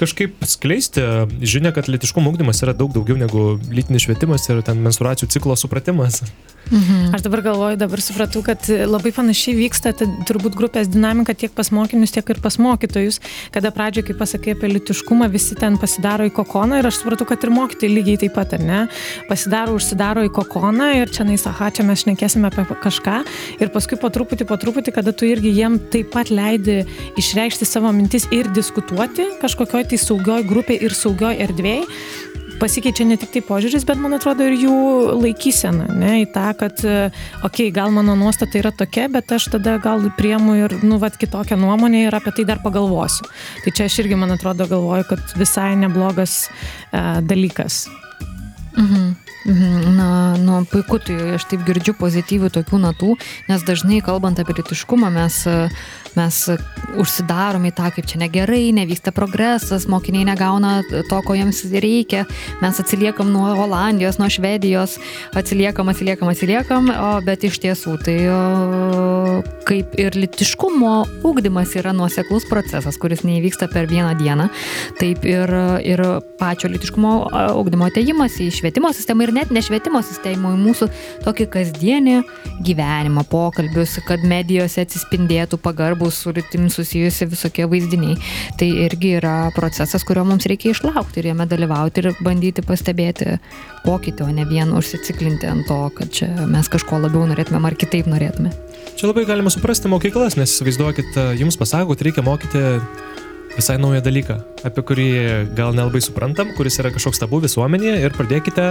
kažkaip skleisti žinia, kad litiškumo ugdymas yra daug daugiau negu lytinis švietimas ir ten menstruacijų ciklo supratimas. Mhm. Aš dabar galvoju, dabar supratau, kad labai panašiai vyksta ta, turbūt grupės dinamika tiek pas mokinius, tiek ir pas mokytojus, kada pradžioje, kai pasakai apie litiškumą, visi ten pasidaro į kokoną ir aš supratau, kad ir mokytojai lygiai taip pat, ar ne? Pasidaro, užsidaro į kokoną ir čia nais, aha, čia mes šnekėsime apie kažką ir paskui po truputį, po truputį, kada tu irgi jiem taip pat leidi išreikšti savo mintis ir diskutuoti kažkokioj tai saugioj grupėje ir saugioj erdvėje pasikeičia ne tik tai požiūris, bet man atrodo ir jų laikysena, ne, į tą, kad, okei, okay, gal mano nuostata yra tokia, bet aš tada gal priemu ir, nu, vad, kitokią nuomonę ir apie tai dar pagalvosiu. Tai čia aš irgi, man atrodo, galvoju, kad visai neblogas uh, dalykas. Mhm. Mhm. Na, nu, puiku, tai aš taip girdžiu pozityvių tokių natų, nes dažnai kalbant apie litiškumą mes, mes užsidarom į tą, kaip čia negerai, nevyksta progresas, mokiniai negauna to, ko jiems reikia, mes atsiliekam nuo Olandijos, nuo Švedijos, atsiliekam, atsiliekam, atsiliekam, o, bet iš tiesų tai o, kaip ir litiškumo ūkdymas yra nuoseklus procesas, kuris neįvyksta per vieną dieną, taip ir, ir pačio litiškumo ūkdymo ateimas į švietimo sistemą ir net ne švietimo sistemą, į mūsų tokį kasdienį gyvenimą, pokalbius, kad medijose atsispindėtų pagarbus su rytim susijusi visokie vaizdiniai. Tai irgi yra procesas, kurio mums reikia išlaukti ir jame dalyvauti ir bandyti pastebėti pokytį, o ne vien užsiciklinti ant to, kad čia mes kažko labiau norėtumėm ar kitaip norėtume. Čia labai galima suprasti mokyklas, nes įsivaizduokit, jums pasako, kad reikia mokyti visai naują dalyką, apie kurį gal nelabai suprantam, kuris yra kažkoks tabu visuomenėje ir pradėkite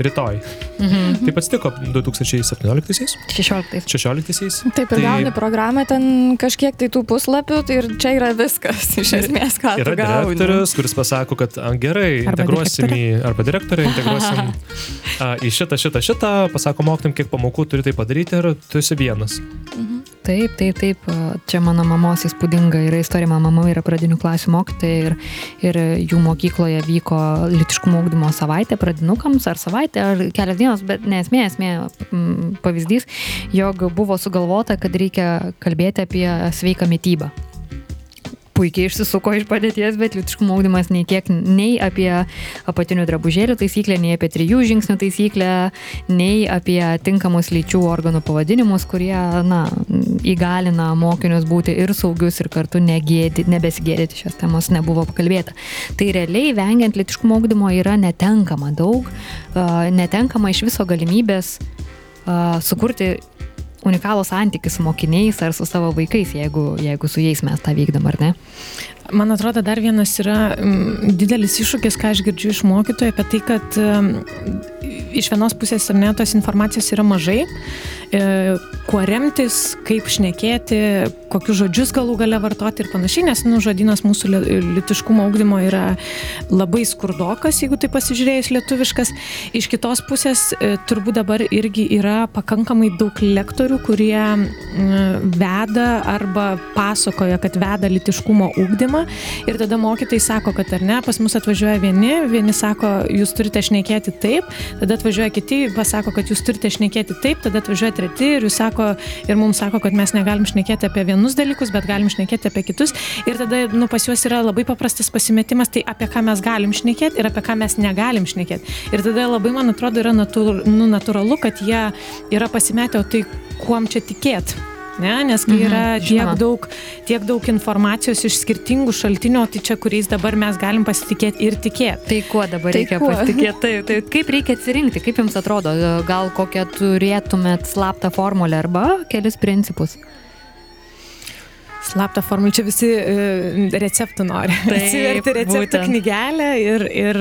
rytoj. Mhm. Taip atsitiko 2017-aisiais? 16. 16-aisiais. Taip, ir tai... gauni programą ten kažkiek tai tų puslapių tai ir čia yra viskas, iš esmės, ką yra direktorius, kuris pasako, kad gerai, arba integruosim direktorė. į, arba direktorė, integruosim a, į šitą, šitą, šitą, pasako mokytum, kiek pamokų turi tai padaryti ir tu esi vienas. Mhm. Taip, taip, taip. Čia mano mamos įspūdinga yra istorija. Mano mama yra pradinių klasių mokytoja ir, ir jų mokykloje vyko litiškumo ūkdymo savaitė pradinukams ar savaitė ar kelias dienos, bet nesmė, esmė pavyzdys, jog buvo sugalvota, kad reikia kalbėti apie sveiką mytybą puikiai išsisuko iš padėties, bet lytiškumo ūkdymas nei kiek nei apie apatinių drabužėlių taisyklę, nei apie trijų žingsnių taisyklę, nei apie tinkamus lyčių organų pavadinimus, kurie, na, įgalina mokinius būti ir saugius, ir kartu negėdi, nebesigėdyti šios temos nebuvo pakalbėta. Tai realiai vengiant lytiškumo ūkdymo yra netenkama daug, netenkama iš viso galimybės sukurti unikalų santykį su mokiniais ar su savo vaikais, jeigu, jeigu su jais mes tą vykdom, ar ne? Man atrodo, dar vienas yra m, didelis iššūkis, ką aš girdžiu iš mokytojų, apie tai, kad m, iš vienos pusės ar ne tos informacijos yra mažai, e, kuo remtis, kaip šnekėti, kokius žodžius galų gale vartoti ir panašiai, nes nu, žodynas mūsų litiškumo augdymo yra labai skurdokas, jeigu tai pasižiūrėjus lietuviškas. Iš kitos pusės e, turbūt dabar irgi yra pakankamai daug lektorių, kurie m, veda arba pasakoja, kad veda litiškumo ūkdymą ir tada mokytojai sako, kad ar ne, pas mus atvažiuoja vieni, vieni sako, jūs turite šnekėti taip, tada atvažiuoja kiti, pasako, kad jūs turite šnekėti taip, tada atvažiuoja treti ir jūs sako, ir mums sako, kad mes negalim šnekėti apie vienus dalykus, bet galim šnekėti apie kitus ir tada, nu, pas juos yra labai paprastas pasimetimas, tai apie ką mes galim šnekėti ir apie ką mes negalim šnekėti. Ir tada labai, man atrodo, yra natūr, nu, natūralu, kad jie yra pasimetę, o tai kuom čia tikėti ne? nes kai yra mhm, tiek, daug, tiek daug informacijos iš skirtingų šaltinių, tai čia kuriais dabar mes galim pasitikėti ir tikėti. Tai kuo dabar tai reikia kuo? pasitikėti? Tai, tai kaip reikia atsirinkti, kaip jums atrodo, gal kokią turėtumėt slaptą formulę arba kelis principus? Slaptą formulę, čia visi uh, receptų nori. Atsiverti receptų būtent. knygelę ir, ir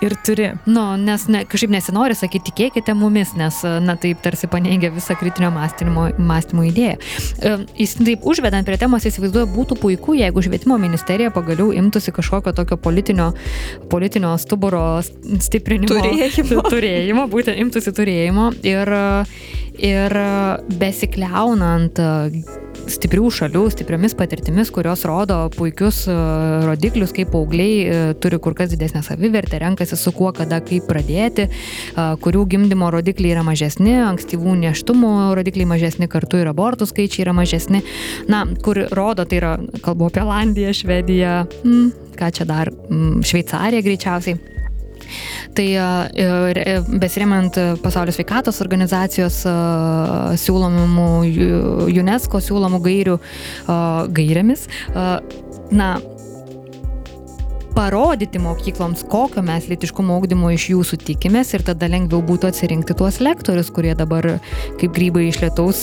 ir turi. Nu, nes ne, kažkaip nesinori sakyti, tikėkite mumis, nes, na, taip tarsi paneigia visą kritinio mąstymo, mąstymo idėją. E, jis taip užvedant prie temos įsivaizduoja, būtų puiku, jeigu švietimo ministerija pagaliau imtųsi kažkokio tokio politinio, politinio stuburo stiprinimo. Turėjimo. turėjimo, būtent imtųsi turėjimo ir, ir besikliaunant stiprių šalių, stipriomis patirtimis, kurios rodo puikius e, rodiklius, kaip paaugliai e, turi kur kas didesnę savivertę, renkasi su kuo, kada, kaip pradėti, e, kurių gimdymo rodikliai yra mažesni, ankstyvų neštumų rodikliai mažesni, kartu ir abortų skaičiai yra mažesni. Na, kur rodo, tai yra, kalbu apie Olandiją, Švediją, hmm, ką čia dar, hmm, Šveicariją greičiausiai. Tai besiremiant pasaulio sveikatos organizacijos siūlomų UNESCO siūlomų gairių gairėmis, na, parodyti mokykloms, kokio mes litiškumo augdymo iš jūsų tikimės ir tada lengviau būtų atsirinkti tuos lektorius, kurie dabar kaip grybai iš lietaus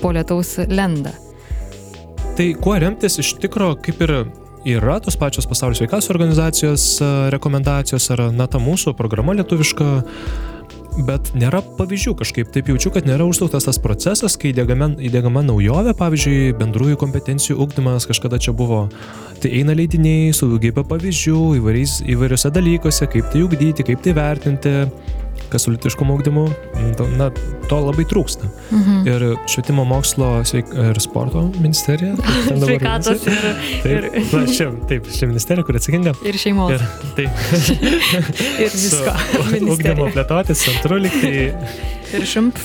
po lietaus lenda. Tai kuo remtis iš tikro, kaip ir yra tos pačios pasaulio sveikatos organizacijos rekomendacijos ar na ta mūsų programa lietuviška bet nėra pavyzdžių kažkaip. Taip jaučiu, kad nėra užsuktas tas procesas, kai įdėgama, įdėgama naujovė, pavyzdžiui, bendrųjų kompetencijų ugdymas kažkada čia buvo. Tai eina leidiniai su daugybė pavyzdžių įvairiais, įvairiose dalykuose, kaip tai ugdyti, kaip tai vertinti kas su litiškumo ugdymu, na, to labai trūksta. Mhm. Ir švietimo mokslo sveik, ir sporto ministerija. Sveikatos ir... Taip, ir... Na, ši, taip, ši ministerija, kuri atsakinga. Ir šeimos. Ir, taip. ir visko. Ugdymo plėtotės centru liktai. Ir šimp.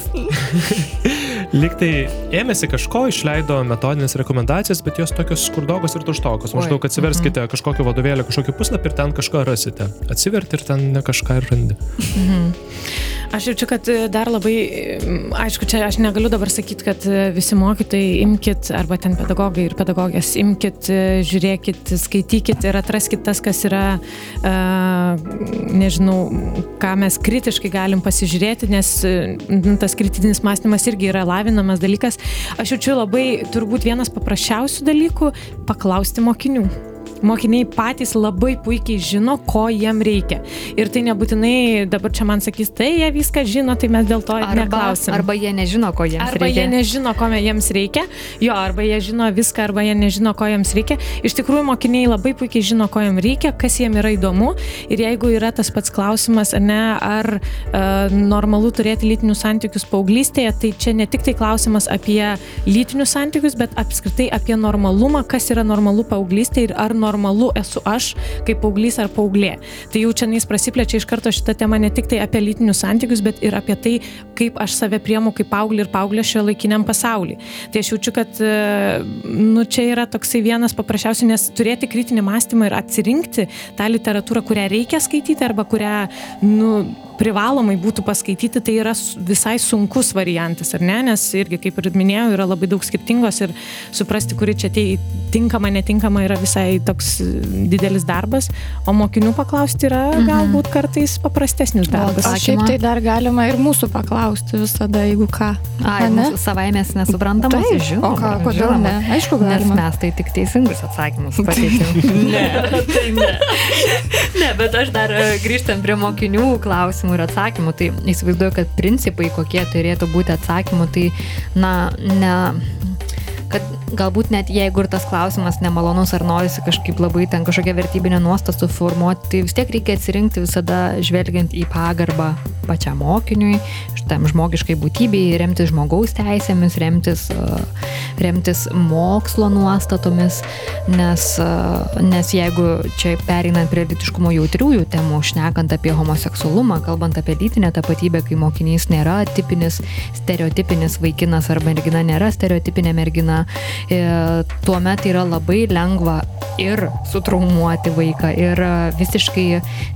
Liktai ėmėsi kažko, išleido metodinės rekomendacijas, bet jos tokios skurdogos ir tuštokos. Maždaug atsiverskite mhm. kažkokį vadovėlį, kažkokį puslapį ir ten kažką rasite. Atsiverti ir ten ne kažką ir randi. Mhm. Aš jaučiu, kad e, dar labai, aišku, čia aš negaliu dabar sakyti, kad e, visi mokytojai imkite, arba ten pedagogai ir pedagogės, imkite, žiūrėkite, skaitykite ir atraskite tas, kas yra, nežinau, ką mes kritiškai galim pasižiūrėti, nes tas kritinis mąstymas irgi yra lavinamas dalykas. Aš jaučiu labai, turbūt vienas paprasčiausių dalykų - paklausti mokinių mokiniai patys labai puikiai žino, ko jiem reikia. Ir tai nebūtinai dabar čia man sakys, tai jie viską žino, tai mes dėl to arba, neklausim. Arba jie nežino, ko jiems arba reikia. Arba jie nežino, ko jiems reikia. Jo, arba jie žino viską, arba jie nežino, ko jiems reikia. Iš tikrųjų, mokiniai labai puikiai žino, ko jiems reikia, kas jiems yra įdomu. Ir jeigu yra tas pats klausimas, ne, ar uh, normalu turėti lytinius santykius paauglystėje, tai čia ne tik tai klausimas apie lytinius santykius, bet apskritai apie normalumą, kas yra normalu paauglystėje ir ar normalu normalu esu aš kaip paauglys ar paauglė. Tai jau čia nais prasiplečia iš karto šitą temą ne tik tai apie lytinius santykius, bet ir apie tai, kaip aš save priemu kaip paauglį ir paauglė šio laikiniam pasaulyje. Tai aš jaučiu, kad e, nu, čia yra toksai vienas paprasčiausių, nes turėti kritinį mąstymą ir atsirinkti tą literatūrą, kurią reikia skaityti arba kurią nu, privalomai būtų paskaityti, tai yra visai sunkus variantas, ar ne? Nes irgi, kaip ir minėjau, yra labai daug skirtingos ir suprasti, kuri čia tai tinkama, netinkama yra visai toks didelis darbas, o mokinių paklausti yra mhm. galbūt kartais paprastesnis darbas. O šiaip tai dar galima ir mūsų paklausti visada, jeigu ką. Ai, ne? Savai mes nesuprantam, tai žinoma. O ką, kodėl žinoma. ne? Aišku, galima. Nes mes tai tik teisingus atsakymus pateikėm. ne, tai ne. ne, bet aš dar e, grįžtant prie mokinių klausimų klausimų ir atsakymų. Tai įsivaizduoju, kad principai, kokie turėtų būti atsakymų, tai, na, ne kad galbūt net jeigu ir tas klausimas nemalonus ar norisi kažkaip labai ten kažkokią vertybinę nuostatą suformuoti, tai vis tiek reikia atsirinkti visada žvelgiant į pagarbą pačiam mokiniui, šitam žmogiškai būtybei, remtis žmogaus teisėmis, remtis, remtis mokslo nuostatomis, nes, nes jeigu čia pereinant prie litiškumo jautriųjų temų, šnekant apie homoseksualumą, kalbant apie lytinę tapatybę, kai mokinys nėra tipinis, stereotipinis vaikinas ar mergina nėra stereotipinė mergina, e, tuomet yra labai lengva ir sutraumuoti vaiką, ir visiškai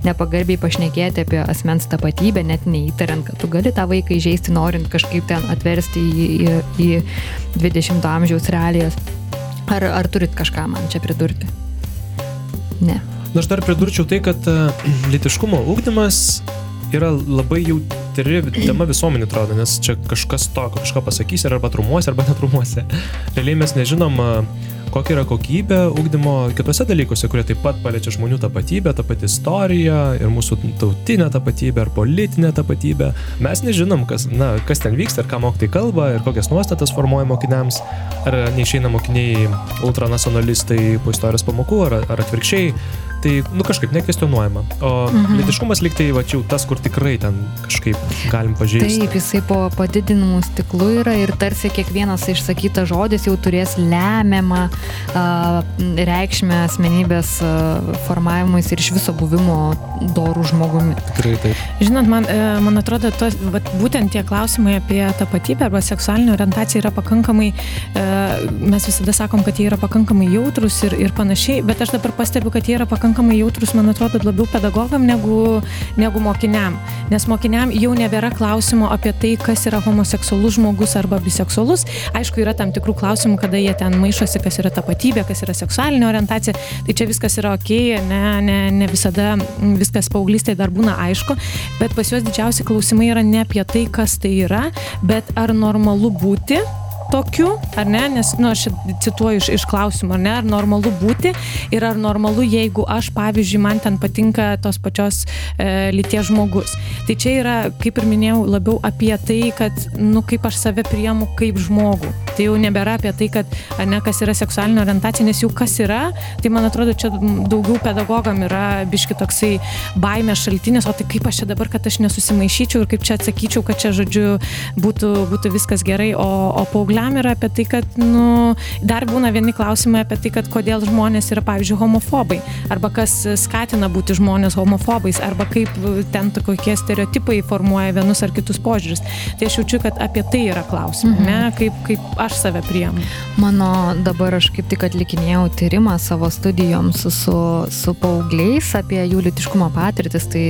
nepagarbiai pašnekėti apie asmens tapatybę, net neįtariant, kad tu gali tą vaiką įžeisti, norint kažkaip ten atversti į, į, į 20 amžiaus realijas. Ar, ar turit kažką man čia pridurti? Ne. Na, aš dar pridurčiau tai, kad uh, litiškumo ūkdymas yra labai jautri tema visuomenė, atrodo, nes čia kažkas to, kažką pasakys ir arba trumuose, arba netrumuose. Realiai mes nežinom, kokia yra kokybė ugdymo kitose dalykuose, kurie taip pat paliečia žmonių tapatybę, tą patį istoriją ir mūsų tautinę tapatybę ar politinę tapatybę. Mes nežinom, kas, na, kas ten vyksta ir ką mokytai kalba ir kokias nuostatas formuoja mokiniams, ar neišeina mokiniai ultranacionalistai po istorijos pamokų, ar, ar atvirkščiai tai, nu, kažkaip nekvestionuojama. O mhm. litiškumas lyg tai, va, čia jau tas, kur tikrai ten kažkaip galim pažeisti. Taip, jisai po padidinimų stiklu yra ir tarsi kiekvienas išsakytas žodis jau turės lemiamą uh, reikšmę asmenybės uh, formavimui ir iš viso buvimo dorų žmogumi. Tikrai taip. Žinot, man, e, man atrodo, tos, vat, būtent tie klausimai apie tapatybę arba seksualinę orientaciją yra pakankamai, uh, mes visada sakom, kad jie yra pakankamai jautrus ir, ir panašiai, bet aš dabar pastebiu, kad jie yra pakankamai pakankamai jautrus, man atrodo, labiau pedagogam negu, negu mokiniam. Nes mokiniam jau nebėra klausimo apie tai, kas yra homoseksualus žmogus arba biseksualus. Aišku, yra tam tikrų klausimų, kada jie ten maišosi, kas yra tapatybė, kas yra seksualinė orientacija. Tai čia viskas yra ok, ne, ne, ne visada viskas paauglystėje dar būna aišku, bet pas juos didžiausi klausimai yra ne apie tai, kas tai yra, bet ar normalu būti tokiu, ar ne, nes, nu, aš cituoju iš, iš klausimų, ar ne, ar normalu būti ir ar normalu, jeigu aš, pavyzdžiui, man ten patinka tos pačios e, lyties žmogus. Tai čia yra, kaip ir minėjau, labiau apie tai, kad, nu, kaip aš save priemu kaip žmogų. Tai jau nebėra apie tai, kad, ar ne, kas yra seksualinė orientacija, nes jau kas yra, tai man atrodo, čia daugiau pedagogam yra biški toksai baimė šaltinis, o tai kaip aš čia dabar, kad aš nesusimaišyčiau ir kaip čia atsakyčiau, kad čia, žodžiu, būtų, būtų viskas gerai, o, o paaugliam yra apie tai, kad, nu, dar būna vieni klausimai apie tai, kad kodėl žmonės yra, pavyzdžiui, homofobai, arba kas skatina būti žmonės homofobais, arba kaip ten kokie stereotipai formuoja vienus ar kitus požiūrius. Tai aš jaučiu, kad apie tai yra klausimai, mhm. ne, kaip, kaip aš save priemu. Mano dabar aš kaip tik atlikinėjau tyrimą savo studijoms su, su paaugliais apie jų litiškumo patirtis, tai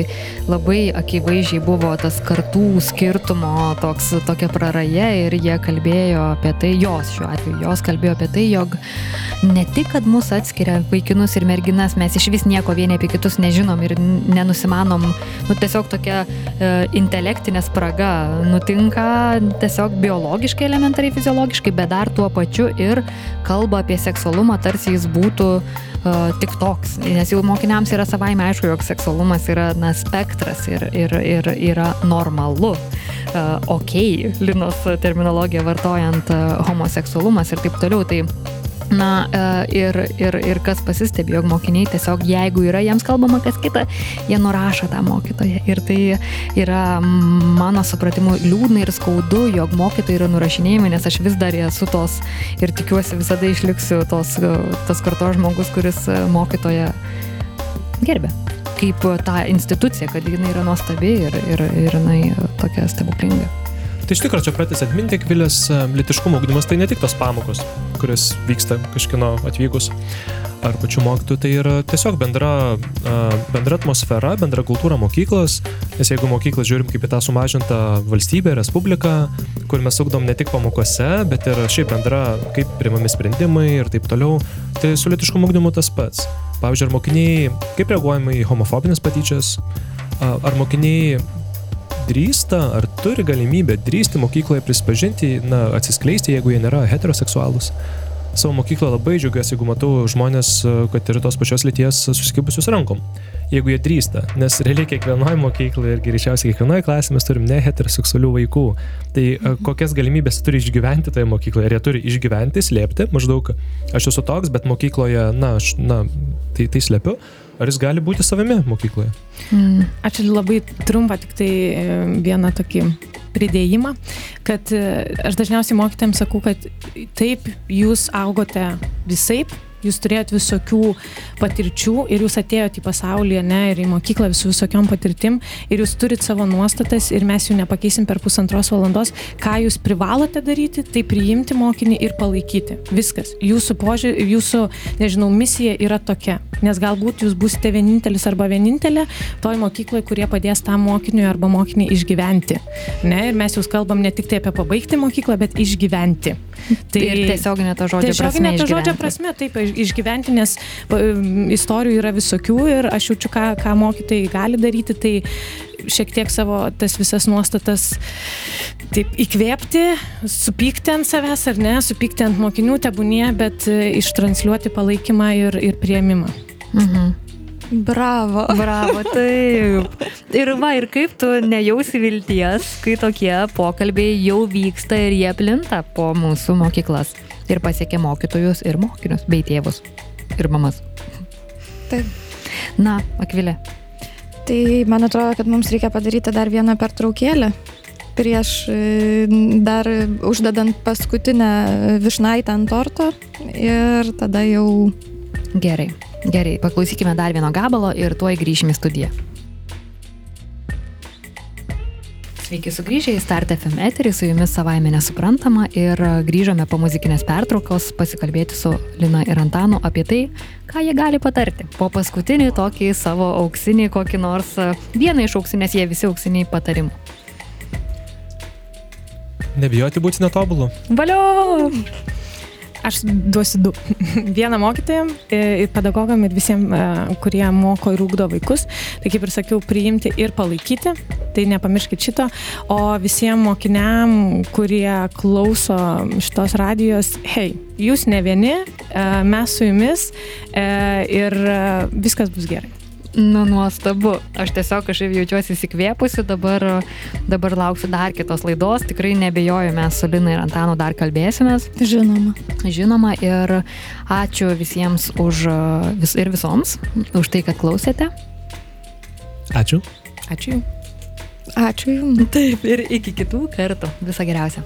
labai akivaizdžiai buvo tas kartų skirtumo toks, tokia praraja ir jie kalbėjo apie tai, jos šiuo atveju, jos kalbėjo apie tai, jog ne tik, kad mus atskiria vaikinus ir merginas, mes iš vis nieko vieni apie kitus nežinom ir nenusimanom, nu tiesiog tokia e, intelektinė spraga nutinka tiesiog biologiškai, elementariai fiziologiškai, bet dar tuo pačiu ir kalba apie seksualumą, tarsi jis būtų tik toks, nes jau mokiniams yra savaime aišku, jog seksualumas yra na, spektras ir, ir, ir yra normalu ok, Linos terminologiją vartojant homoseksualumas ir taip toliau. Tai Na ir, ir, ir kas pasistebi, jog mokiniai tiesiog, jeigu yra jiems kalbama kas kita, jie nurašo tą mokytoją. Ir tai yra mano supratimu liūdna ir skaudu, jog mokytojai yra nurašinėjami, nes aš vis dar esu tos ir tikiuosi visada išliksiu tos, tos kartos žmogus, kuris mokytoją gerbė kaip tą instituciją, kad jinai yra nuostabi ir, ir, ir jinai tokia stebuklinga. Tai iš tikrųjų čia pratęs atminti, Vilės e, litiškumo ugdymas tai ne tik tos pamokos, kurias vyksta kažkino atvykus ar pačių mokytojų, tai yra tiesiog bendra, e, bendra atmosfera, bendra kultūra mokyklos, nes jeigu mokyklas žiūrim kaip į tą sumažintą valstybę, respubliką, kur mes ugdom ne tik pamokose, bet ir šiaip bendra, kaip primami sprendimai ir taip toliau, tai su litiškumo ugdymu tas pats. Pavyzdžiui, ar mokiniai, kaip reaguojama į homofobinės patyčias, ar mokiniai drįsta, ar turi galimybę drįsti mokykloje prispažinti, na, atsiskleisti, jeigu jie nėra heteroseksualūs. Savo mokykloje labai džiaugiuosi, jeigu matau žmonės, kad ir tos pačios lyties susikibusius rankom jeigu jie drįsta. Nes realiai kiekvienoje mokykloje ir greičiausiai kiekvienoje klasėje mes turim ne heteroseksualių vaikų. Tai mhm. kokias galimybės turi išgyventi toje mokykloje? Ar jie turi išgyventi, slėpti, maždaug aš esu toks, bet mokykloje, na, aš, na tai, tai slėpiu. Ar jis gali būti savimi mokykloje? Mm. Ačiū labai trumpą tik tai e, vieną tokį pridėjimą, kad e, aš dažniausiai mokytėms sakau, kad taip, jūs augote visaip, jūs turėjot visokių patirčių ir jūs atėjot į pasaulį, ne, ir į mokyklą su visokiom patirtim ir jūs turit savo nuostatas ir mes jų nepakeisim per pusantros valandos. Ką jūs privalote daryti, tai priimti mokinį ir palaikyti. Viskas. Jūsų požiūrė, jūsų, nežinau, misija yra tokia. Nes galbūt jūs būsite vienintelis arba vienintelė toj mokykloje, kurie padės tam mokiniui arba mokiniai išgyventi. Ne, ir mes jūs kalbam ne tik tai apie pabaigti mokyklą, bet išgyventi. Tai ir tiesioginė to žodžio tiesioginė prasme. Tiesioginė to žodžio prasme, taip, išgyventi, nes istorijų yra visokių ir aš jaučiu, ką, ką mokytojai gali daryti, tai šiek tiek savo tas visas nuostatas taip įkvėpti, supykti ant savęs ar ne, supykti ant mokinių tebūnie, bet e, ištransliuoti palaikymą ir, ir prieimimą. Mhm. Bravo. Bravo, taip. Ir va, ir kaip tu nejausi vilties, kai tokie pokalbiai jau vyksta ir jie plinta po mūsų mokyklas ir pasiekia mokytojus ir mokinius, bei tėvus ir mamas. Taip. Na, Akvilė. Tai man atrodo, kad mums reikia padaryti dar vieną pertraukėlę prieš e, dar uždedant paskutinę višnaitę ant torto ir tada jau. Gerai, gerai, paklausykime dar vieno gabalo ir tuoj grįšime į studiją. Sveiki sugrįžę į Start FM eterį, su jumis savaime nesuprantama ir grįžome po muzikinės pertraukos pasikalbėti su Lina ir Antanu apie tai, ką jie gali patarti. Po paskutinį tokį savo auksinį, kokį nors vieną iš auksinės, jie visi auksiniai patarimų. Nebijoti būti netobulu. Valio! Aš duosiu du. Vieną mokytojam, pedagogam ir visiems, kurie moko ir ūkdo vaikus. Tai kaip ir sakiau, priimti ir palaikyti. Tai nepamirškit šito. O visiems mokiniam, kurie klauso šitos radijos, hei, jūs ne vieni, mes su jumis ir viskas bus gerai. Nu, nuostabu. Aš tiesiog kažkaip jaučiuosi įsikvėpusi, dabar, dabar lauksiu dar kitos laidos. Tikrai nebejoju, mes su Lina ir Antanu dar kalbėsimės. Žinoma. Žinoma ir ačiū visiems už, vis, ir visoms už tai, kad klausėte. Ačiū. Ačiū. Ačiū Jums. Taip, ir iki kitų kartų. Visą geriausią.